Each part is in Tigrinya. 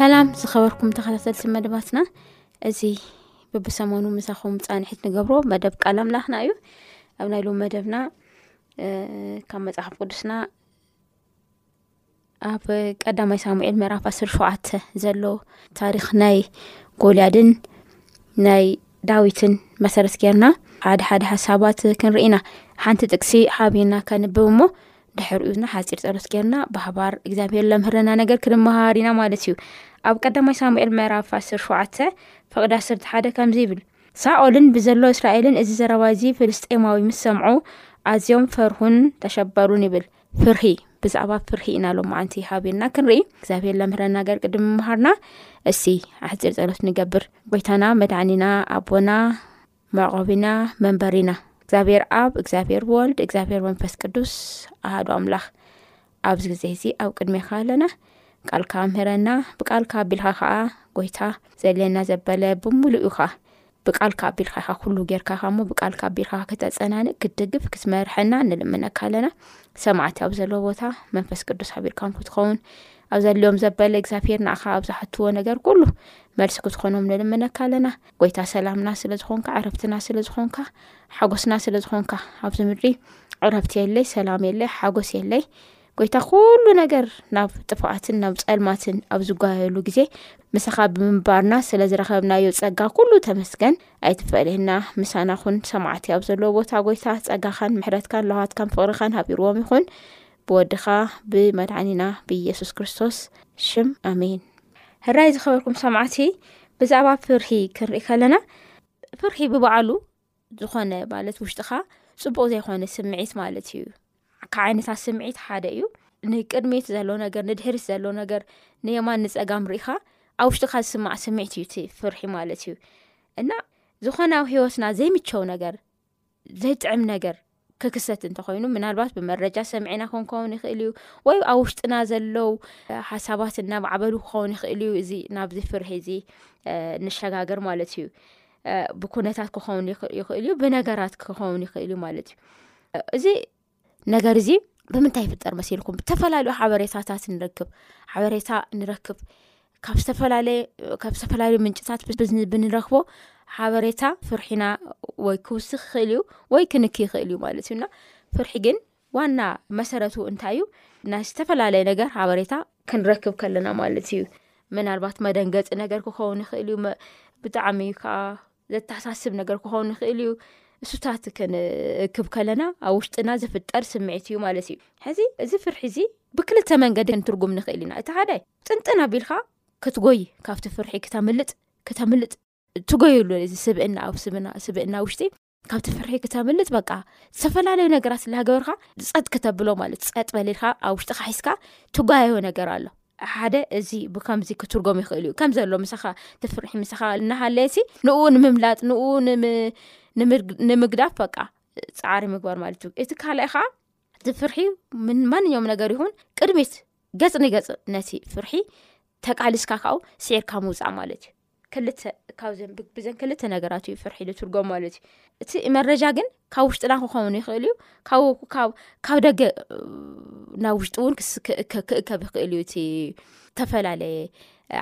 ሰላም ዝኸበርኩም ተኸታተልቲ መደባትና እዚ ብብሰሞኑ ምሳኹም ፃንሒት ንገብሮ መደብ ቃል ኣምላኽና እዩ ኣብ ናይ ሎም መደብና ካብ መፅሓፍ ቅዱስና ኣብ ቀዳማይ ሳሙኤል ምዕራፍ ዓስር ሸውዓተ ዘሎ ታሪክ ናይ ጎልያድን ናይ ዳዊትን መሰረት ገርና ሓደ ሓደ ሓሳባት ክንርኢ ኢና ሓንቲ ጥቅሲ ሓቢና ከንብብ እሞ ድሕር ኡዝና ሓፂር ፀሎት ገርና ባህባር እግዚኣብሄር ለምህረና ነገር ክንምሃር ኢና ማለት እዩ ኣብ ቀዳማይ ሳሙኤል ምዕራፍ ዓስር ሸውዓተ ፍቅዲ ዓሰርተ ሓደ ከምዚ ይብል ሳኦልን ብዘሎ እስራኤልን እዚ ዘረባ እዚ ፍልስጤማዊ ምስ ሰምዑ ኣዝዮም ፈርሁን ተሸበሩን ይብል ፍርሂ ብዛዕባ ፍርሂ ኢና ሎማዓንቲ ሓቢርና ክንርኢ እግዚኣብሔር ለምህረና ገር ቅድሚ ምምሃርና እሲ ኣሕፂር ፀሎት ንገብር ጎይታና መድዓኒና ኣቦና መዕቆቢና መንበሪና እግዚኣብሔር ኣብ እግዚኣብሔር ወልድ እግዚኣብሔር መንፈስ ቅዱስ ኣሃዶ ኣምላኽ ኣብዚ ግዜ እዚ ኣብ ቅድሜኻ ኣለና ቃልካ ምህረና ብቃልካ ኣቢልካ ከዓ ጎይታ ዘድልየና ዘበለ ብምሉእ ኢኻ ብቃልካ ኣቢልካ ኢኻ ኩሉ ጌርካ ካ ሞ ብቃልካ ኣቢልካ ክተፀናን ክትድግፍ ክትመርሐና ንልምነካ ኣለና ሰማዕቲ ኣብ ዘለዎ ቦታ መንፈስ ቅዱስ ሃቢርካ ክትኸውን ኣብ ዘድልዮም ዘበለ እግዚኣብሄር ንኣኻ ኣብዝሓትዎ ነገር ኩሉ መልሲ ክትኾኖም ንልምነካ ኣለና ጎይታ ሰላምና ስለ ዝኾንካ ዕረብትና ስለ ዝኾንካ ሓጎስና ስለ ዝኾንካ ኣብዚ ምድሪ ዕረብቲ የለይ ሰላም የለይ ሓጎስ የለይ ጎይታ ኩሉ ነገር ናብ ጥፋኣትን ናብ ፀልማትን ኣብ ዝጓየሉ ግዜ ምሳኻ ብምንባርና ስለ ዝረኸብናዮ ፀጋ ኩሉ ተመስገን ኣይትፈለየና ምሳና ኹን ሰማዕቲ ኣብ ዘለዎ ቦታ ጎይታ ፀጋኻን ምሕረትካን ለውሃትካን ፍቕርኻን ሃቢርዎም ይኹን ብወድኻ ብመድዓኒና ብኢየሱስ ክርስቶስ ሽም ኣሜን። ህራይ ዝኸበርኩም ሰማዕቲ ብዛዕባ ፍርሂ ክንርኢ ከለና ፍርሂ ብበዓሉ ዝኾነ ማለት ውሽጥኻ ፅቡቅ ዘይኮነ ስምዒት ማለት እዩ ካብ ዓይነታት ስምዒት ሓደ እዩ ንቅድሚት ዘሎ ነገር ንድሕሪት ዘሎ ነገር ንየማን ንፀጋም ርኢኻ ኣብ ውሽጥካ ዝስማዕ ስምዒት እዩ እቲ ፍርሒ ማለት እዩ እና ዝኾነ ኣብ ሂወትና ዘይምቸው ነገር ዘይጥዕም ነገር ክክሰት እንተኮይኑ ምናልባት ብመረጃ ሰምዒና ክንከውን ይኽእል እዩ ወይ ኣብ ውሽጥና ዘለው ሓሳባት እናማዕበሉ ክኸውን ይኽእል እዩ እዚ ናብዚ ፍርሒ እዚ ንሸጋገር ማለት እዩ ብኩነታት ክኸውን ይኽእል እዩ ብነገራት ክኸውን ይኽእል እዩ ማለት እዩ እዚ ነገር እዚ ብምንታይ ይፍጠር መሲልኩም ብዝተፈላለዩ ሓበሬታታት ንረክብ ሓበሬታ ንረክብ ካብ ዝተፈላለዩ ምንጭታት ብንረክቦ ሓበሬታ ፍርሒና ወይ ክውስኽ ይኽእል እዩ ወይ ክንክ ይኽእል እዩ ማለት እዩና ፍርሒ ግን ዋና መሰረቱ እንታይ እዩ ናይ ዝተፈላለየ ነገር ሓበሬታ ክንረክብ ከለና ማለት እዩ ምናልባት መደንገፂ ነገር ክኸውን ይኽእል እዩ ብጣዕሚ ዩ ከዓ ዘተሓሳስብ ነገር ክኸውን ይኽእል እዩ እሱታት ክንእክብ ከለና ኣብ ውሽጥና ዝፍጠር ስምዒት እዩ ማለት እዩ ሕዚ እዚ ፍርሒ እዚ ብክልተ መንገዲ ንትርጉም ንኽእል ኢና እቲ ሓደ ጥንጥን ኣቢልካ ክትጎይ ካብቲ ፍርሒ ክተምልጥ ክተምልጥ ትጎይሉ እዚ ስብእና ኣብ ስብና ስብእና ውሽጢ ካብቲ ፍርሒ ክተምልጥ በቃ ዝተፈላለዩ ነገራት ስላሃገበርካ ዝፀጥ ክተብሎ ማለት ፀጥ በሊልካ ኣብ ውሽጢ ካሒስካ ትጓየዮ ነገር ኣሎ ሓደ እዚ ብከምዚ ክትርጎም ይኽእል እዩ ከም ዘሎ ምሳኻ ትፍርሒ ምሳኻ እናሃለየሲ ንኡ ንምምላጥ ንኡ ንምግዳፍ በቃ ፃዕሪ ምግባር ማለት እዩ እቲ ካልኣይ ከዓ ትፍርሒ ማንኛውም ነገር ይኹን ቅድሚት ገፅ ንገፅ ነቲ ፍርሒ ተቃሊስካ ካው ስዒርካ ምውፃእ ማለት እዩ ክልተ ካብዘን ብዘን ክልተ ነገራት እዩ ፍርሒ ዝትርጎም ማለት እዩ እቲ መረጃ ግን ካብ ውሽጥና ክኸውን ይኽእል እዩ ካብ ደገ ናብ ውሽጢ እውን ክእከብ ይኽእል እዩ እቲ ዝተፈላለየ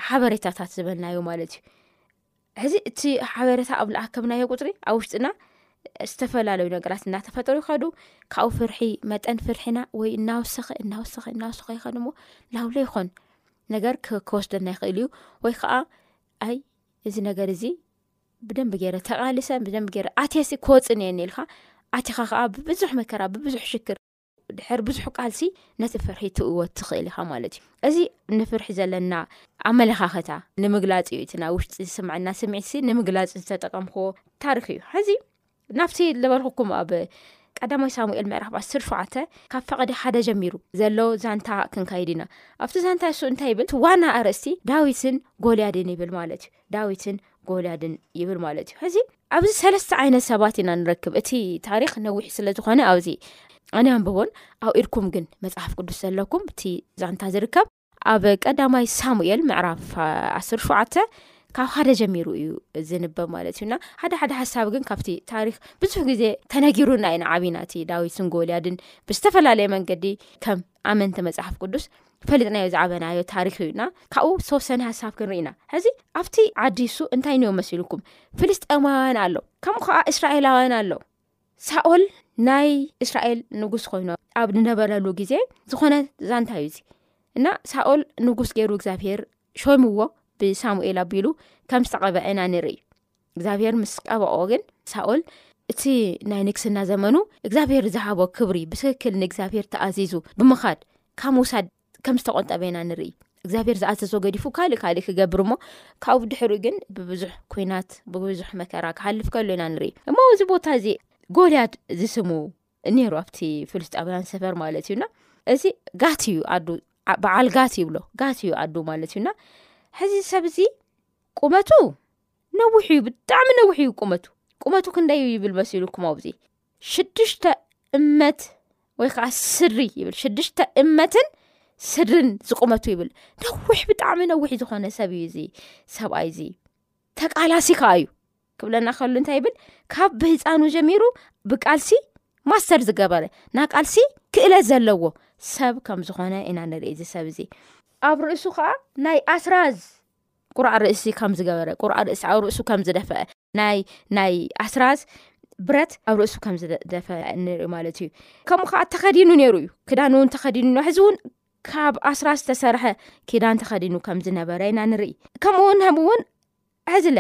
ሓበሬታታት ዝበልናዮ ማለት እዩ ሕዚ እቲ ሓበሬታ ኣብ ላኣከብናዮ ቁፅሪ ኣብ ውሽጥና ዝተፈላለዩ ነገራት እናተፈጠሩ ይኸዱ ካብኡ ፍርሒ መጠን ፍርሒና ወይ እናወሰኸ እናወሰኸ እናወሰኸ ይኸ ሞ ላውለ ይኾን ነገር ክወስደና ይኽእል እዩ ወይ ከዓ ኣይ እዚ ነገር እዚ ብደንብ ገይረ ተቃልሰ ብደንብ ገይረ ኣትየሲ ክወፅን እየኒ ኢልካ ኣትኻ ከዓ ብብዙሕ መከራ ብብዙሕ ሽክር ድሕር ብዙሕ ቃልሲ ነቲ ፍርሒ ትእወት ትኽእል ኢኻ ማለት እዩ እዚ ንፍርሒ ዘለና ኣመለኻኸታ ንምግላፅ እዩ እቲ ናይ ውሽጢ ዝስምዐና ስምዒትሲ ንምግላፅ ዝተጠቀምክዎ ታሪክ እዩ ሕዚ ናብቲ ልበልኩኩም ኣብ ቀዳማይ ሳሙኤል ምዕራፍ ዓስር ሸዓተ ካብ ፈቐዲ ሓደ ጀሚሩ ዘሎ ዛንታ ክንካይድ ኢና ኣብቲ ዛንታ እሱ እንታይ ይብል እቲ ዋና ኣርእስቲ ዳዊትን ጎልያድን ይብል ማለት እዩ ዳዊትን ጎልያድን ይብል ማለት እዩ ሕዚ ኣብዚ ሰለስተ ዓይነት ሰባት ኢና ንረክብ እቲ ታሪክ ነዊሕ ስለ ዝኾነ ኣብዚ ኣነ ኣንብቦን ኣብ ኢድኩም ግን መፅሓፍ ቅዱስ ዘለኩም እቲ ዛንታ ዝርከብ ኣብ ቀዳማይ ሳሙኤል ምዕራፍ ዓስር ሸውዓተ ካብ ሓደ ጀሚሩ እዩ ዝንበብ ማለት እዩና ሓደ ሓደ ሓሳብ ግን ካብቲ ታሪክ ብዙሕ ግዜ ተነጊሩና ኢና ዓብና እቲ ዳዊትን ጎልያድን ብዝተፈላለየ መንገዲ ከም ኣመንቲ መፅሓፍ ቅዱስ ፈሊጥናዮ ዝዓበናዮ ታሪክ እዩና ካብኡ ዝተወሰነ ሓሳብ ክንርኢና ሕዚ ኣብቲ ዓዲሱ እንታይ ንዮ መሲልኩም ፍልስጠማውያን ኣሎ ከምኡ ከዓ እስራኤላውያን ኣሎ ሳኦል ናይ እስራኤል ንጉስ ኮይኑ ኣብ ዝነበረሉ ግዜ ዝኾነ ዛንታ እዩ እዚ እና ሳኦል ንጉስ ገይሩ እግዚኣብሄር ሾምዎ ብሳሙኤል ኣቢሉ ከም ዝተቐበዐ ኢና ንርኢ እግዚኣብሄር ምስ ቀበኦ ግን ሳኦል እቲ ናይ ንግስና ዘመኑ እግዚኣብሄር ዝሃቦ ክብሪ ብትክክል ንእግዚኣብሄር ተኣዚዙ ብምኻድ ካብ ምውሳድ ከም ዝተቆጠበ ኢና ንርኢ እግዚኣብሔር ዝኣዘዞ ገዲፉ ካልእ ካልእ ክገብር እሞ ካብኡ ድሕሪ ግን ብብዙሕ ኩናት ብብዙሕ መከራ ክሓልፍ ከሎ ኢና ንርኢ እሞ እዚ ቦታ እዚ ጎልያድ ዝስሙ ነይሩ ኣብቲ ፍልስጣውያን ሰፈር ማለት እዩና እዚ ጋት እዩ ኣዱ በዓል ጋት ይብሎ ጋት እዩ ኣዱ ማለት እዩና ሕዚ ሰብ እዚ ቁመቱ ነዊሕ እዩ ብጣዕሚ ነዊሕ እዩ ቁመቱ ቁመቱ ክንደይ ይብል መሲሉ ኩማውዚ ሽዱሽተ እመት ወይ ከዓ ስሪ ይብል ሽዱሽተ እመትን ስርን ዝቁመቱ ይብል ነዊሕ ብጣዕሚ ነዊሕ ዝኮነ ሰብ እዩ እዚ ሰብኣይ እዚ ተቃላሲ ከዓ እዩ ክብለና ከሉ እንታይ ይብል ካብ ብህፃኑ ጀሚሩ ብቃልሲ ማስተር ዝገበረ ና ቃልሲ ክእለት ዘለዎ ሰብ ከም ዝኮነ ኢና ንርኢ እዚ ሰብ እዚ ኣብ ርእሱ ከዓ ናይ ኣስራዝ ቁርዓ ርእሲ ከም ዝገበረ ቁርዓ ርእሲ ኣብ ርእሱ ከም ዝደፈአ ናይ ናይ ኣስራዝ ብረት ኣብ ርእሱ ከም ዝደፈ ንሪኦ ማለት እዩ ከምኡ ከዓ ተኸዲኑ ነይሩ እዩ ክዳን እውን ተኸዲኑ ሕዚ እውን ካብ ኣስራ ዝተሰርሐ ኪዳን ተኸዲኑ ከም ዝነበረ ኢና ንርኢ ከምኡውን ብ እውን ሕዚለ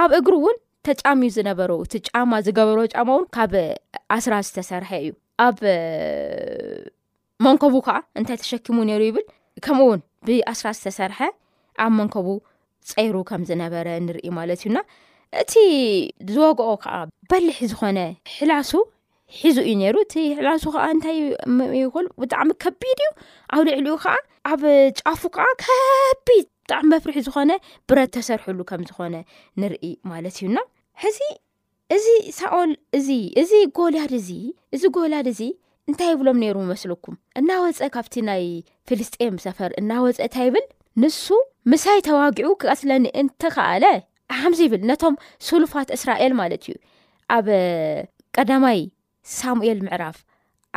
ኣብ እግሪ እውን ተጫምዩ ዝነበረ እቲ ጫማ ዝገበሮ ጫማ እውን ካብ ኣስራ ዝተሰርሐ እዩ ኣብ መንከቡ ከዓ እንታይ ተሸኪሙ ነይሩ ይብል ከምኡ ውን ብኣስራ ዝተሰርሐ ኣብ መንከቡ ፀይሩ ከም ዝነበረ ንርኢ ማለት እዩና እቲ ዝወግኦ ከዓ በሊሕ ዝኾነ ሕላሱ ሒዙ እዩ ነይሩ እቲ ሕላሱ ከዓ እንታይ ይል ብጣዕሚ ከቢድ እዩ ኣብ ልዕሊኡ ከዓ ኣብ ጫፉ ከዓ ከቢድ ብጣዕሚ መፍርሒ ዝኾነ ብረት ተሰርሕሉ ከም ዝኾነ ንርኢ ማለት እዩና ሕዚ እዚ ሳኦል እዚ እዚ ጎልያድ እዚ እዚ ጎልያድ እዚ እንታይ ይብሎም ነይሩ መስልኩም? እናወፀ ካብቲ ናይ ፍልስጤም ሰፈር እናወፀ እንታይ ይብል ንሱ ምሳይ ተዋጊዑ ክቀትለኒ እንተኸኣለ ሓምዚ ይብል ነቶም ስሉፋት እስራኤል ማለት እዩ ኣብ ቀዳማይ ሳሙኤል ምዕራፍ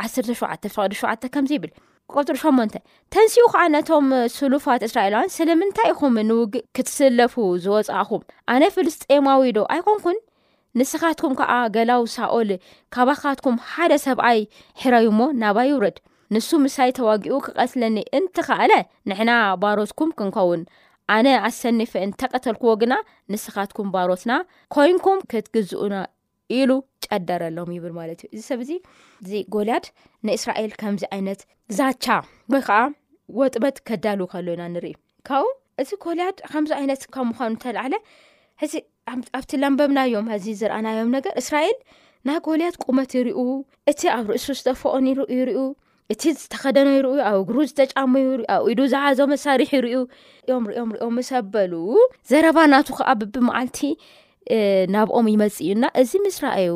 ዓሰርተ ሸውዓተ ፍቅዲ ሸውዓተ ከምዚ ይብል ቆፅሪ ሸሞንተ ተንስኡ ከዓ ነቶም ስሉፋት እስራኤላውያን ስለምንታይ ኢኹም ንውግእ ክትስለፉ ዝወፃእኹም ኣነ ፍልስጤማዊ ዶ ኣይኮንኩን ንስኻትኩም ከዓ ገላው ሳኦል ካባካትኩም ሓደ ሰብኣይ ሕረዩ እሞ ናባ ይውረድ ንሱ ምሳይ ተዋጊኡ ክቀትለኒ እንትኸኣለ ንሕና ባሮትኩም ክንከውን ኣነ ኣሰኒፈ እንተቀተልክዎ ግና ንስኻትኩም ባሮትና ኮይንኩም ክትግዝኡና ኢሉ ጨደረሎም ይብል ማለት እዩ እዚ ሰብ እዚ እዚ ጎልያድ ንእስራኤል ከምዚ ዓይነት ዛቻ ወይ ከዓ ወጥበት ከዳሉ ከሎ ኢና ንርኢ ካብኡ እዚ ጎልያድ ከምዚ ዓይነት ካብ ምኳኑ ተላዓለ ሕዚ ኣብቲ ለንበብናዮም ሕዚ ዝረኣናዮም ነገር እስራኤል ናይ ጎልያድ ቁመት ይርኡ እቲ ኣብ ርእሱ ዝተፈኦን ይርኡ እቲ ዝተኸደኖ ይርዩ ኣብ እግሩ ዝተጫሙ ይርዩ ኣብ ኢዱ ዝሓዞ መሳርሒ ይርዩ እዮም ሪኦም ሪኦም ምስ ኣበሉ ዘረባ ናቱ ከዓ ብብመዓልቲ ናብኦም ይመፅእ እዩና እዚ ምስ ራኣዩ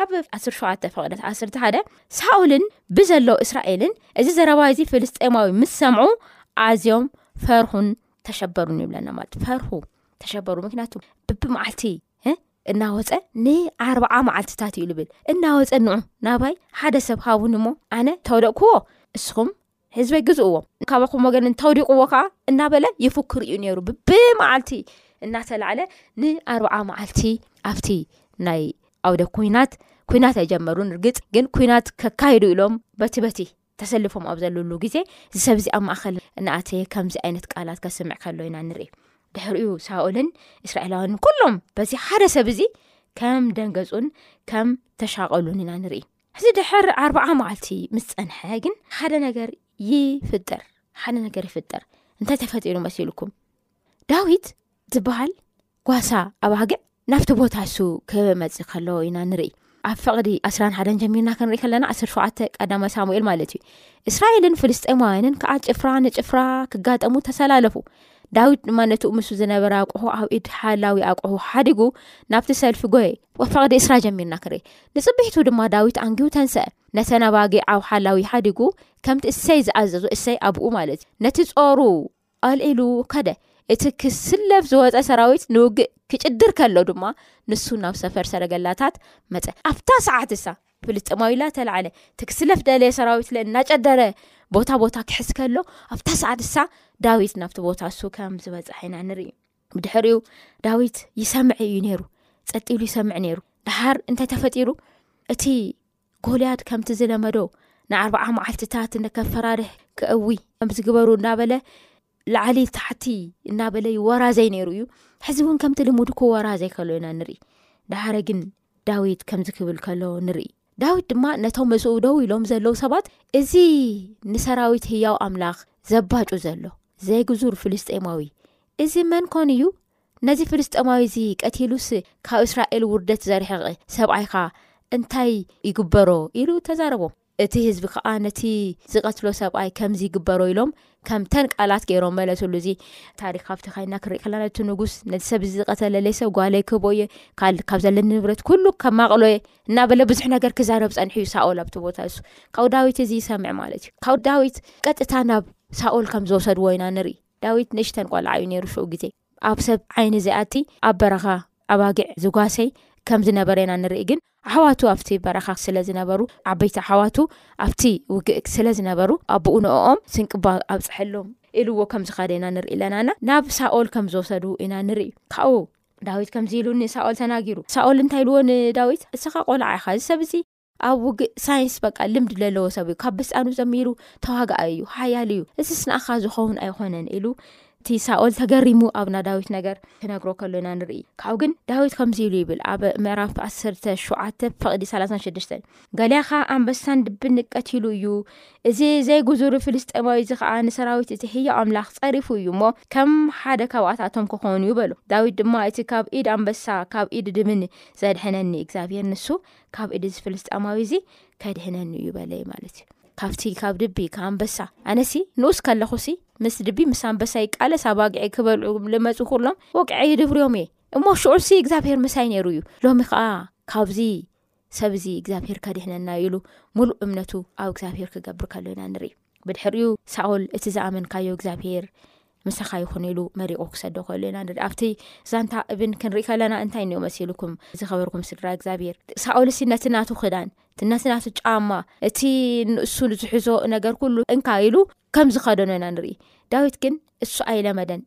ኣብ 1ሸተ ፍቅደት 1ሓ ሳኦልን ብዘሎ እስራኤልን እዚ ዘረባ እዚ ፍልስጤማዊ ምስ ሰምዑ ኣዝዮም ፈርሁን ተሸበሩን ይብለና ማለት ፈርሁ ተሸበሩ ምክንያቱ ብብመዓልቲ እናወፀ ንዓርብዓ መዓልትታት እዩ ዝብል እናወፀ ንዑ ናባይ ሓደ ሰብ ሃውን እሞ ኣነ ተወደቕክዎ እስኹም ህዝበ ግዝእዎም ካባኹም ወገን እንተውዲቕዎ ከዓ እናበለ ይፍክር እዩ ነይሩ ብብመዓልቲ እናተላዕለ ንኣርብዓ መዓልቲ ኣብቲ ናይ ኣውደ ኩናት ኩናት ኣይጀመሩን ርግፅ ግን ኩናት ከካይዱ ኢሎም በቲ በቲ ተሰልፎም ኣብ ዘለሉ ግዜ እዚ ሰብዚ ኣብ ማእኸል ንኣተየ ከምዚ ዓይነት ቃላት ከስምዕ ከሎ ኢና ንርኢ ድሕሪኡ ሳኦልን እስራኤላውያንን ኩሎም በዚ ሓደ ሰብ እዚ ከም ደንገፁን ከም ተሻቐሉን ኢና ንርኢ እዚ ድሕር ዓርባዓ መዓልቲ ምስ ፀንሐ ግን ሓደ ነገር ይፍጠር ሓደ ነገር ይፍጠር እንታይ ተፈጢሩ መሲልኩም ዳዊት ዝበሃል ጓሳ ኣባግዕ ናብቲ ቦታ እሱ ክመፅእ ከሎ ኢና ንርኢ ኣብ ፍቕዲ ኣስራን ሓደን ጀሚርና ክንሪኢ ከለና ዓሰር ሸውዓተ ቀዳማ ሳሙኤል ማለት እዩ እስራኤልን ፍልስጤማውያንን ከዓ ጭፍራ ንጭፍራ ክጋጠሙ ተሰላለፉ ዳዊት ድማ ነቲ ምስ ዝነበረ ኣቑሑ ኣብ ኢድ ሓላዊ ኣቑሑ ሓዲጉ ናብቲ ሰልፊ ጎየ ፈቕዲ እስራ ጀሚርና ክንሪኢ ንፅብሒቱ ድማ ዳዊት ኣንጊው ተንሰአ ነተናባጊ ዓው ሓላዊ ሓዲጉ ከምቲ እሰይ ዝኣዘዙ እሰይ ኣብኡ ማለት እዩ ነቲ ፆሩ ኣልዒሉ ከደ። እቲ ክስለፍ ዝወጸ ሰራዊት ንውግእ ክጭድር ከሎ ድማ ንሱ ናብ ሰፈር ሰረገላታት መጸ። ኣብታ ሰዓት እሳ ፍልስጤማዊ ላ ተላዕለ። እቲ ክስለፍ ዝደለየ ሰራዊት ለ እናጨደረ ቦታ ቦታ ክሕዝ ከሎ ኣብታ ሰዓት እሳ ዳዊት ናብቲ ቦታ እሱ ከም ዝበጽሐ ኢና ንርኢ። ብድሕሪኡ ዳዊት ይሰምዕ እዩ ነይሩ፣ ጸጢሉ ይሰምዕ ነይሩ። ደሓር እንተ ተፈጢሩ እቲ ጎልያድ ከምቲ ዝለመዶ ንኣርብዓ መዓልትታት ንከፈራርሕ ክእዊ ከምዝግበሩ እናበለ ላዓሊ ታሕቲ እናበለ ይወራዘይ ነይሩ እዩ ሕዚ እውን ከምቲ ልሙድ ክወራዘይ ከሎ ኢና ንርኢ ዳሓረ ግን ዳዊት ከምዚ ክብል ከሎ ንርኢ ዳዊት ድማ ነቶም መስኡ ደው ኢሎም ዘለዉ ሰባት እዚ ንሰራዊት ህያው ኣምላኽ ዘባጩ ዘሎ ዘይግዙር ፍልስጤማዊ እዚ መን ኮን እዩ ነዚ ፍልስጤማዊ እዚ ቀቲሉስ ካብ እስራኤል ውርደት ዘርሕቕ ሰብኣይካ እንታይ ይግበሮ ኢሉ ተዛረቦም። እቲ ህዝቢ ከኣ ነቲ ዝቐትሎ ሰብኣይ ከምዚ ይግበሮ ኢሎም ከም ተን ቃላት ገይሮም መለስሉ። እዚ ታሪክ ኣብቲ ካይና ክንርኢ ከለና ነቲ ንጉስ ነዚ ሰብ እዚ ዝቐተለለይ ሰብ ጓለይ ክህቦ እየ ካል ካብ ዘለኒ ንብረት ኩሉ ከም ማቕሎ እየ እናበለ ብዙሕ ነገር ክዛረብ ጸንሑ እዩ ሳኦል ኣብቲ ቦታ እሱ ካብ ዳዊት እዚ ይሰምዕ ማለት እዩ ካብ ዳዊት ቀጥታ ናብ ሳኦል ከም ዝወሰድዎ ኢና ንርኢ። ዳዊት ንእሽተን ቆልዓ እዩ ነይሩ ሽኡ ግዜ ኣብ ሰብ ዓይኒ ዘይኣቲ ኣብ በረኻ ኣባጊዕ ዝጓሰይ ከም ዝነበረ ኢና ንርኢ ግን ኣሕዋቱ ኣብቲ በረኻ ስለ ዝነበሩ ዓበይቲ ኣሕዋቱ ኣብቲ ውግእ ስለ ዝነበሩ ኣቦኡ ንኦም ስንቅባ ኣብፀሐሎም ኢልዎ ከም ዝኸደ ኢና ንርኢ ኣለናና ናብ ሳኦል ከም ዝወሰዱ ኢና ንርኢ ካብኡ ዳዊት ከምዚ ኢሉ ንሳኦል ተናጊሩ ሳኦል እንታይ ኢልዎ ንዳዊት እስኻ ቆልዓ ኢኻ እዚ ሰብ እዚ ኣብ ውግእ ሳይንስ በቃ ልምድ ዘለዎ ሰብ እዩ ካብ ብህፃኑ ዘሚሩ ተዋግኣ እዩ ሓያል እዩ እዚ ስንኣኻ ዝኸውን ኣይኮነን ኢሉ እቲ ሳኦል ተገሪሙ ኣብ ና ዳዊት ነገር ክነግሮ ከሎ ኢና ንርኢ ካብኡ ግን ዳዊት ከምዚ ኢሉ ይብል ኣብ ምዕራፍ 1ሸተ ፍቕዲ 36 ገሊያኻ ኣንበሳን ድቢ ንቀት ኢሉ እዩ እዚ ዘይጉዙሩ ፍልስጠማዊ እዚ ከዓ ንሰራዊት እቲ ህዮ ኣምላኽ ፀሪፉ እዩ እሞ ከም ሓደ ካብኣትኣቶም ክኾኑ እዩ በሉ ዳዊት ድማ እቲ ካብ ኢድ ኣንበሳ ካብ ኢድ ድብኒ ዘድሐነኒ እግዚኣብሄር ንሱ ካብ ኢድ ዝፍልስጣማዊ እዚ ከድህነኒ እዩ በለይ ማለት እዩ ካብቲ ካብ ድቢ ካ ኣንበሳ ኣነሲ ንኡስ ከለኹሲ ምስ ድቢ ምስ ኣንበሳ ይቃለስ ኣባግዒ ክበልዑ ልመፁ ኩሎም ወቅዐ ይድብርዮም እየ እሞ ሽዑሲ እግዚኣብሄር ምሳይ ነይሩ እዩ ሎሚ ከዓ ካብዚ ሰብ እዚ እግዚኣብሄር ከድህነና ኢሉ ሙሉእ እምነቱ ኣብ እግዚኣብሄር ክገብር ከሎኢና ንርኢ ብድሕሪኡ ሳኦል እቲ ዝኣመንካዮ እግዚኣብሄር ምሳኻ ይኹን ኢሉ መሪቑ ክሰዶ ክእሉ ኢና ንርኢ ኣብቲ ዛንታ እብን ክንርኢ ከለና እንታይ እኒኦ መሲልኩም ዝኸበርኩም ስድራ እግዚኣብሄር ሳኦል ሲ ነቲ ናቱ ክዳን ነቲ ናቱ ጫማ እቲ ንእሱ ዝሕዞ ነገር ኩሉ እንካ ኢሉ ከም ዝኸደኖ ኢና ንርኢ ዳዊት ግን እሱ ኣይለመደን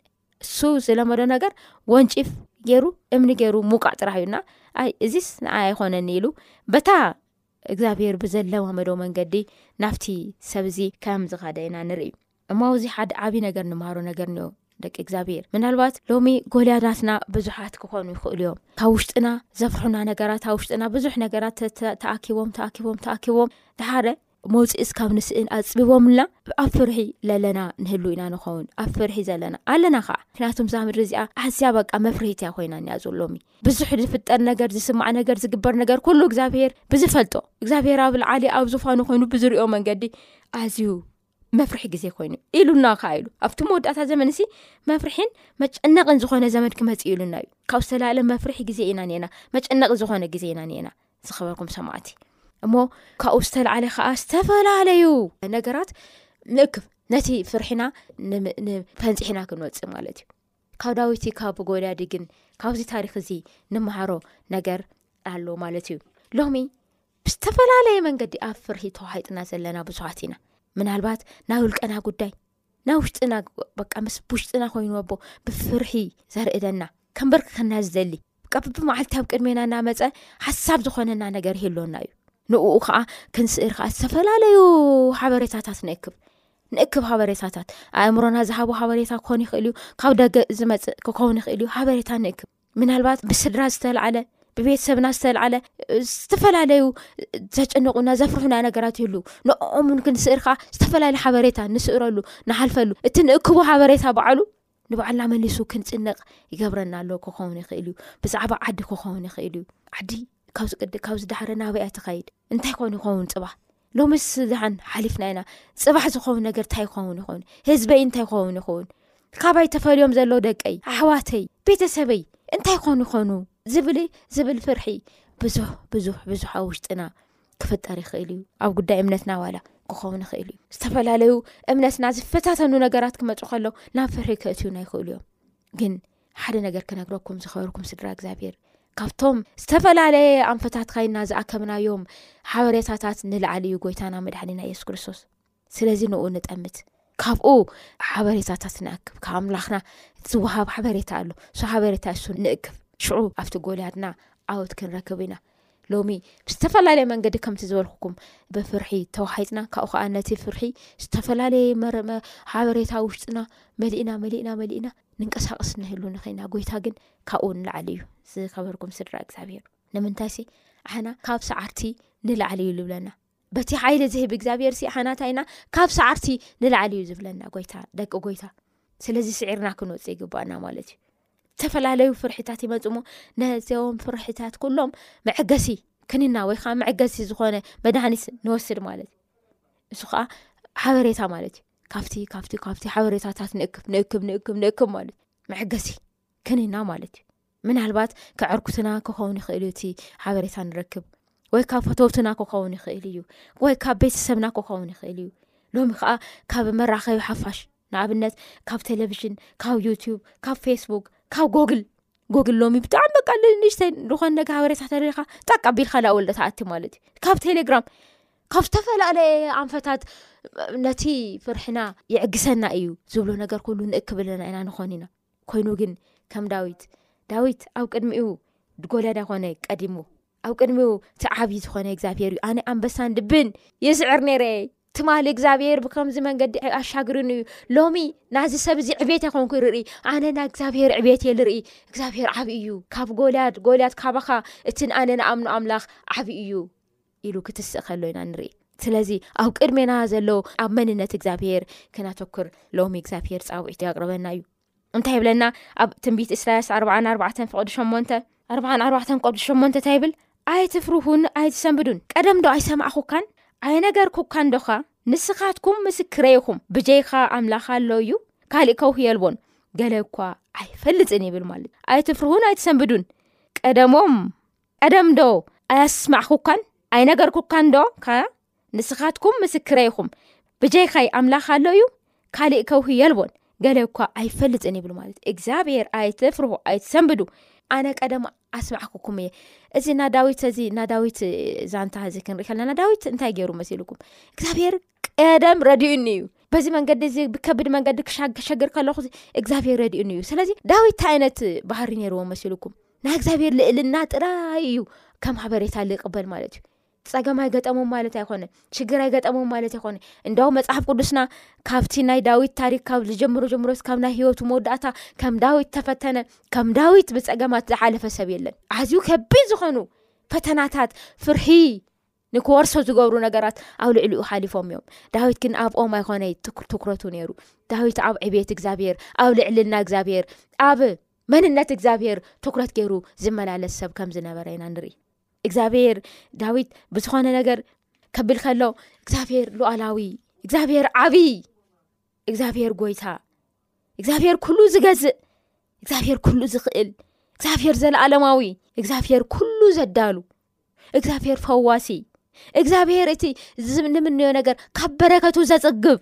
እሱ ዝለመዶ ነገር ወንጪፍ ገይሩ እምኒ ገይሩ ሙቃዕ ጥራሕ እዩና ኣይ እዚስ ንኣይ ኣይኮነኒ ኢሉ በታ እግዚኣብሄር ብዘለማመዶ መንገዲ ናብቲ ሰብ እዚ ከም ዝኸደ ኢና ንርኢ እሞ ኣብዚ ሓደ ዓብዪ ነገር ንመሃሮ ነገር እኒኦ ደቂ እግዚኣብሄር ምናልባት ሎሚ ጎልያዳትና ብዙሓት ክኾኑ ይኽእሉ እዮም ካብ ውሽጥና ዘፍርሑና ነገራት ኣብ ውሽጥና ብዙሕ ነገራት ተኣኪቦም ተኣኪቦም ተኣኪቦም ድሓደ መውፅኢ እስካብ ንስእን ኣፅቢቦምልና ኣብ ፍርሒ ለለና ንህሉ ኢና ንኸውን ኣብ ፍርሒ ዘለና ኣለና ከዓ ምክንያቱም እዛ ምድሪ እዚኣ ኣዝያ በቃ መፍርሂት እያ ኮይና እኒኣ ዘሎሚ ብዙሕ ዝፍጠር ነገር ዝስማዕ ነገር ዝግበር ነገር ኩሉ እግዚኣብሄር ብዝፈልጦ እግዚኣብሄር ኣብ ልዓሊ ኣብ ዝፋኑ ኮይኑ ብዝርዮ መንገዲ ኣዝዩ መፍርሒ ግዜ ኮይኑ እዩ ኢሉና ከዓ ኢሉ ኣብቲ መወዳእታ ዘመን ሲ መፍርሒን መጨነቕን ዝኮነ ዘመድ ክመፅእ ኢሉና እዩ ካብ ዝተላለ መፍርሒ ግዜ ኢና ኒና መጨነቂ ዝኮነ ግዜ ኢና ኒና ዝኸበርኩም ሰማዕቲ እሞ ካብኡ ዝተላዓለ ከዓ ዝተፈላለዩ ነገራት ምእክብ ነቲ ፍርሒና ንፈንፂሒና ክንወፅእ ማለት እዩ ካብ ዳዊት ካብ ጎዳዲ ግን ካብዚ ታሪክ እዚ ንመሃሮ ነገር ኣሎ ማለት እዩ ሎሚ ብዝተፈላለየ መንገዲ ኣብ ፍርሂ ተዋሒጥና ዘለና ብዙሓት ኢና ምናልባት ናይ ውልቀና ጉዳይ ናይ ውሽጥና በቃ ምስ ውሽጥና ኮይኑዎቦ ብፍርሒ ዘርእደና ከምበርክከና ዝደሊ ብመዓልቲ ኣብ ቅድሜና እናመፀ ሓሳብ ዝኾነና ነገር ይህሎና እዩ ንኡ ከዓ ክንስእር ከዓ ዝተፈላለዩ ሓበሬታታት ንእክብ ንእክብ ሓበሬታታት ኣእምሮና ዝሃቦ ሓበሬታ ክኾን ይኽእል እዩ ካብ ደገ ዝመፅእ ክኸውን ይኽእል እዩ ሓበሬታ ንእክብ ምናልባት ብስድራ ዝተልዓለ ብቤተሰብና ዝተልዓለ ዝተፈላለዩ ዘጨንቑና ዘፍርሑና ነገራት ይህሉ ንኦምን ክንስእር ከዓ ዝተፈላለዩ ሓበሬታ ንስእረሉ ንሓልፈሉ እቲ ንእክቡ ሓበሬታ በዓሉ ንባዕልና መሊሱ ክንጭነቕ ይገብረና ኣሎ ክኸውን ይኽእል እዩ ብዛዕባ ዓዲ ክኸውን ይኽእል እዩ ዓዲ ካብዚ ቅዲ ካብዚ ዳሕረ ናበይ ኣይትኸይድ እንታይ ኮኑ ይኸውን ፅባሕ ሎምስ ዝሓን ሓሊፍና ኢና ፅባሕ ዝኸውን ነገር እንታይ ይኸውን ይኸውን ህዝበይ እንታይ ይኸውን ይኸውን ካባይ ተፈልዮም ዘለ ደቀይ ኣሕዋተይ ቤተሰበይ እንታይ ኮኑ ይኾኑ ዝብል ዝብል ፍርሒ ብዙሕ ብዙሕ ብዙሕ ኣብ ውሽጥና ክፍጠር ይኽእል እዩ ኣብ ጉዳይ እምነትና ዋላ ክኸውን ይኽእል እዩ ዝተፈላለዩ እምነትና ዝፈታተኑ ነገራት ክመፁ ከሎ ናብ ፍርሒ ክእትዩና ይኽእሉ እዮም ግን ሓደ ነገር ክነግረኩም ዝኸበርኩም ስድራ እግዚኣብሔር ካብቶም ዝተፈላለየ ኣንፈታት ካይና ዝኣከብናዮም ሓበሬታታት ንላዓሊ እዩ ጎይታና መድሓኒና የሱስ ክርስቶስ ስለዚ ንኡ ንጠምት ካብኡ ሓበሬታታት ንኣክብ ካብ ኣምላኽና ዝውሃብ ሓበሬታ ኣሎ እሱ ሓበሬታ እሱ ንእክብ ሽዑ ኣብቲ ጎልያድና ኣወት ክንረክብ ኢና ሎሚ ብዝተፈላለየ መንገዲ ከምቲ ዝበልኩኩም ብፍርሒ ተዋሒጥና ካብኡ ከዓ ነቲ ፍርሒ ዝተፈላለየ መረመ ሓበሬታ ውሽጥና መሊእና መሊእና መሊእና ንንቀሳቀስ ንህሉ ንኸና ጎይታ ግን ካብኡ ንላዓሊ እዩ ዝከበርኩም ስድራ እግዚኣብሄር ንምንታይ ሲ ዓና ካብ ሰዓርቲ ንላዓሊ እዩ ዝብለና በቲ ሓይሊ ዝህብ እግዚኣብሄር ሲ ሓናታይ ኢና ካብ ሰዓርቲ ንላዕሊ እዩ ዝብለና ጎይታ ደቂ ጎይታ ስለዚ ስዒርና ክንወፅእ ይግባኣና ማለት እዩ ዝተፈላለዩ ፍርሕታት ይመፁ ሞ ነዘም ፍርሕታት ኩሎም መዕገሲ ክንና ወይ ከዓ መዕገሲ ዝኮነ መድሃኒት ንወስድ ማለት እዩ እሱ ከዓ ሓበሬታ ማለት እዩ ካብቲ ካብቲ ካብቲ ሓበሬታታት ንእክብ ንእክብ ንእክብ ንእክብ ማለት እዩ መዕገሲ ክንና ማለት እዩ ምናልባት ከዐርኩትና ክኸውን ይኽእል እዩ እቲ ሓበሬታ ንረክብ ወይ ካብ ፈተውትና ክኸውን ይኽእል እዩ ወይ ካብ ቤተሰብና ክኸውን ይኽእል እዩ ሎሚ ከዓ ካብ መራኸቢ ሓፋሽ ንኣብነት ካብ ቴሌቭዥን ካብ ዩትብ ካብ ፌስቡክ ካብ ጎግል ጎግል ሎሚ ብጣዕሚ በቃ ንሽተ ዝኾነ ነገ ሃበሬታ ተሪካ ጣቃ ቢልካ ዳ ወልዶ ተኣቲ ማለት እዩ ካብ ቴሌግራም ካብ ዝተፈላለየ ኣንፈታት ነቲ ፍርሕና ይዕግሰና እዩ ዝብሎ ነገር ኩሉ ንእክብለና ኢና ንኾን ኢና ኮይኑ ግን ከም ዳዊት ዳዊት ኣብ ቅድሚኡ ጎለዳ ኮነ ቀዲሙ ኣብ ቅድሚኡ እቲ ዓብዪ ዝኾነ እግዚኣብሄር እዩ ኣነ ኣንበሳን ድብን ይስዕር ነይረ ትማሊ እግዚኣብሄር ብከምዚ መንገዲ ኣሻግርን እዩ ሎሚ ናዚ ሰብ እዚ ዕቤት ኣይኮንኩ ርርኢ ኣነ ና እግዚኣብሄር ዕቤት እየ ልርኢ እግዚኣብሄር ዓብዪ እዩ ካብ ጎልያድ ጎልያድ ካባኻ እቲ ንኣነ ንኣምኑ ኣምላኽ ዓብዪ እዩ ኢሉ ክትስእ ከሎ ኢና ንርኢ ስለዚ ኣብ ቅድሜና ዘሎ ኣብ መንነት እግዚኣብሄር ከናተኩር ሎሚ እግዚኣብሄር ፃውዒት ኣቅርበና እዩ እንታይ ይብለና ኣብ ትንቢት እስራያስ ኣኣተ ፍቅዲ ሸሞንተ ኣኣተ ቅዲ ሸሞንተ እንታይ ይብል ኣይትፍርሁን ኣይትሰንብዱን ቀደም ዶ ኣይሰማዕኹካን ኣይነገርኩካን ዶኻ ንስኻትኩም ምስክረይኹም ብጀይኻ ኣምላኽ ኣሎ እዩ ካሊእ ከውህ የልቦን ገለ እኳ ኣይፈልጥን ይብል ማለት ኣይትፍርሁን ኣይትሰንብዱን ቀደሞም ቀደም ዶ ኣያስማዕኩካን ኣይነገርኩካን ዶ ከኣ ንስኻትኩም ምስክረይ ኢኹም ብጀካይ ኣምላኽ ኣሎ እዩ ካሊእ ከውሂ የልቦን ገለ እኳ ኣይፈልጥን ይብሉ ማለት ዩ እግዚኣብሄር ኣይትፍርሁ ኣይትሰንብዱ ኣነ ቀደም ኣስማዕኩኩም እየ እዚ እና ዳዊት እዚ እና ዳዊት ዛንታ እዚ ክንርኢ ከለና ዳዊት እንታይ ገይሩ መሲልኩም እግዚኣብሄር ቀደም ረድኡኒ እዩ በዚ መንገዲ እዚ ብከብድ መንገዲ ክሻሸግር ከለኹ እግዚኣብሄር ረድኡኒ እዩ ስለዚ ዳዊት እንታይ ዓይነት ባህሪ ነይርዎ መሲልኩም ናይ እግዚኣብሔር ልእልና ጥራይ እዩ ከም ሃበሬታ ዝቅበል ማለት እዩ ፀገም ኣይገጠሞም ማለት ኣይኮነ ሽግር ኣይገጠሞም ማለት ኣይኮነ እንዳው መፅሓፍ ቅዱስና ካብቲ ናይ ዳዊት ታሪክ ካብ ዝጀምሮ ጀምሮስ ካብ ናይ ሂወቱ መወዳእታ ከም ዳዊት ተፈተነ ከም ዳዊት ብፀገማት ዝሓለፈ ሰብ የለን ኣዝዩ ከቢድ ዝኮኑ ፈተናታት ፍርሒ ንክወርሶ ዝገብሩ ነገራት ኣብ ልዕሊኡ ሓሊፎም እዮም ዳዊት ግን ኣብኦም ኣይኮነ ትኩረቱ ነይሩ ዳዊት ኣብ ዕብት እግዚኣብሄር ኣብ ልዕልና እግዚኣብሄር ኣብ መንነት እግዚኣብሄር ትኩረት ገይሩ ዝመላለስ ሰብ ከም ዝነበረ ኢና ንርኢ እግዚኣብሄር ዳዊት ብዝኾነ ነገር ከብል ከሎ እግዚኣብሄር ሉዓላዊ እግዚኣብሄር ዓብይ እግዚኣብሄር ጎይታ እግዚኣብሄር ኩሉ ዝገዝእ እግዚኣብሄር ኩሉ ዝኽእል እግዚኣብሄር ዘለኣለማዊ እግዚኣብሄር ኩሉ ዘዳሉ እግዚኣብሄር ፈዋሲ እግዚኣብሄር እቲ ንምንዮ ነገር ካብ በረከቱ ዘፅግብ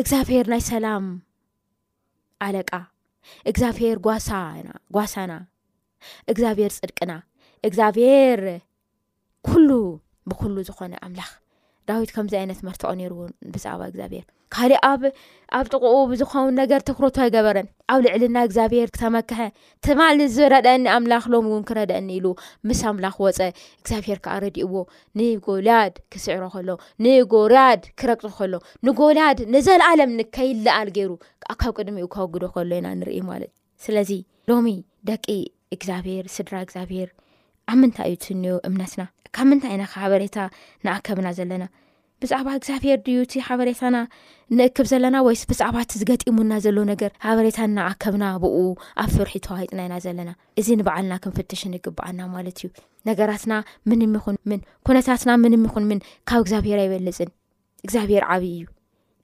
እግዚኣብሄር ናይ ሰላም ኣለቃ እግዚኣብሄር ጓሳና ጓሳና እግዚኣብሄር ፅድቅና እግዚኣብሄር ኩሉ ብኩሉ ዝኾነ ኣምላኽ ዳዊት ከምዚ ዓይነት መርትዖ ነይርዎ ብዛዕባ እግዚኣብሄር ካሊእ ኣብ ኣብ ጥቕኡ ብዝኸውን ነገር ትክረቱ ኣይገበረን ኣብ ልዕልና እግዚኣብሄር ክተመክሐ ትማሊ ዝረድኣኒ ኣምላኽ ሎሚ እውን ክረድኣኒ ኢሉ ምስ ኣምላኽ ወፀ እግዚኣብሄር ከዓ ረድእዎ ንጎልያድ ክስዕሮ ከሎ ንጎርያድ ክረግፁ ከሎ ንጎልያድ ንዘለኣለም ንከይለኣል ገይሩ ዓ ካብ ቅድሚኡ ከወግዶ ከሎ ኢና ንርኢ ማለት ስለዚ ሎሚ ደቂ እግዚኣብሄር ስድራ እግዚኣብሄር ኣብ ምንታይ እዩ ትንዮ እምነትና ካብ ምንታይ ኢና ሓበሬታ ንኣከብና ዘለና ብዛዕባ እግዚኣብሄር ድዩ እቲ ሓበሬታና ንእክብ ዘለና ወይስ ብዛዕባ እቲ ዝገጢሙና ዘሎ ነገር ሓበሬታ እናኣከብና ብኡ ኣብ ፍርሒ ተዋሂጥና ኢና ዘለና እዚ ንበዓልና ክንፍትሽን ይግበኣና ማለት እዩ ነገራትና ምንም ይኹን ምን ኩነታትና ምንም ይኹን ምን ካብ እግዚኣብሄር ኣይበልፅን እግዚኣብሄር ዓብዪ እዩ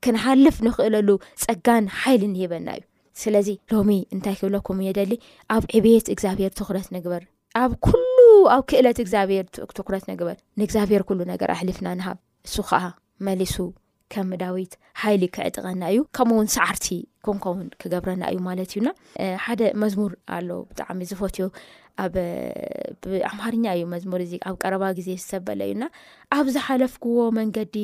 ክንሃልፍ ንኽእለሉ ፀጋን ሓይልን ሂበና እዩ ስለዚ ሎሚ እንታይ ክብለኩም እየደሊ ኣብ ዕብየት እግዚኣብሄር ትኩረት ንግበር ኣብ ኩሉ ኣብ ክእለት እግዚኣብሔር ትኩረት ንግበር ንእግዚኣብሔር ኩሉ ነገር ኣሕሊፍና ንሃብ እሱ ከዓ መሊሱ ከም ዳዊት ሓይሊ ክዕጥቐና እዩ ከምኡ ውን ሰዓርቲ ኮንከውን ክገብረና እዩ ማለት እዩና ሓደ መዝሙር ኣሎ ብጣዕሚ ዝፈትዮ ኣብኣምሃርኛ እዩ መዝሙር እዚ ኣብ ቀረባ ግዜ ዝሰበለ እዩና ኣብ ዝሓለፍክዎ መንገዲ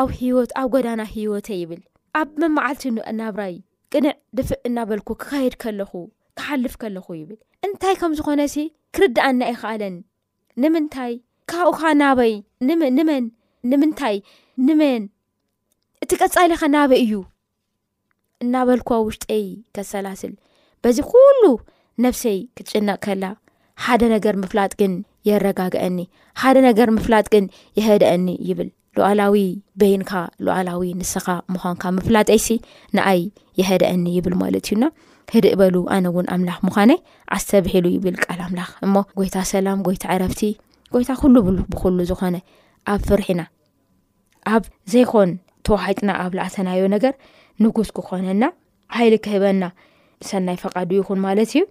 ኣብ ሂወት ኣብ ጎዳና ሂወተ ይብል ኣብ መመዓልቲ ናብራይ ቅንዕ ድፍእ እናበልኩ ክኸይድ ከለኹ ክሓልፍ ከለኹ ይብል እንታይ ከም ዝኾነሲ ክርድኣና ኣይኸኣለን ንምንታይ ካብኡኻ ናበይ ንመን ንምንታይ ንመን እቲ ቀፃሊኸ ናበይ እዩ እናበልኩ ውሽጠይ ከሰላስል በዚ ኩሉ ነብሰይ ክትጭነቕ ከላ ሓደ ነገር ምፍላጥ ግን የረጋግአኒ ሓደ ነገር ምፍላጥ ግን የሀደአኒ ይብል ሉዓላዊ በይንካ ሉዓላዊ ንስኻ ምዃንካ ምፍላጠይሲ ንኣይ የሀደአኒ ይብል ማለት እዩና ህድእ በሉ ኣነ እውን ኣምላኽ ምዃነይ ኣስተብሒሉ ይብል ቃል ኣምላኽ እሞ ጎይታ ሰላም ጎይታ ዕረፍቲ ጎይታ ኩሉ ብሉ ብኩሉ ዝኾነ ኣብ ፍርሒና ኣብ ዘይኮን ተዋሒጥና ኣብ ላዕተናዮ ነገር ንጉስ ክኾነና ሓይሊ ክህበና ሰናይ ፈቃዱ ይኹን ማለት እዩ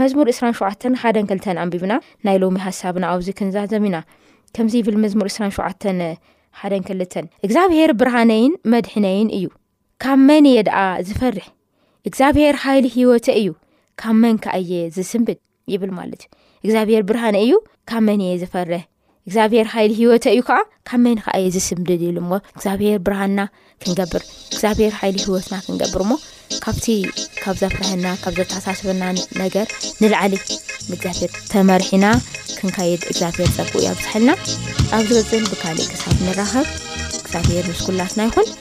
መዝሙር እስራን ሸዓተን ሓደን ክልተን ኣንቢብና ናይ ሎሚ ሃሳብና ኣብዚ ክንዛዘም ኢና ከምዚ ይብል መዝሙር እስራን ሸዓተን ሓደን ክልተን እግዚኣብሄር ብርሃነይን መድሕነይን እዩ ካብ መን እየ ደኣ ዝፈርሕ እግዚኣብሄር ሓይሊ ህይወተ እዩ ካብ መን ከ እየ ዝስምብድ ይብል ማለት እዩ እግዚኣብሔር ብርሃነ እዩ ካብ መን እየ ዝፈረ እግዚኣብሔር ሃይል ሂወተ እዩ ከዓ ካብ መን ከ እየ ዝስምድድ ኢሉ ሞ እግዚኣብሔር ብርሃና ክንገብር እግዚኣብሔር ሓይሊ ሂወትና ክንገብር ሞ ካብቲ ካብ ዘፍርሐና ካብ ዘተሳስበና ነገር ንላዓሊ ንእግዚኣብሔር ተመርሒና ክንካየድ እግዚኣብሔር ፀቡቅ እዮ ኣብዝሓልና ኣብ ዝወፅን ብካሊእ ክሳብ ንራኸብ እግዚኣብሔር ምስኩላትና ይኹን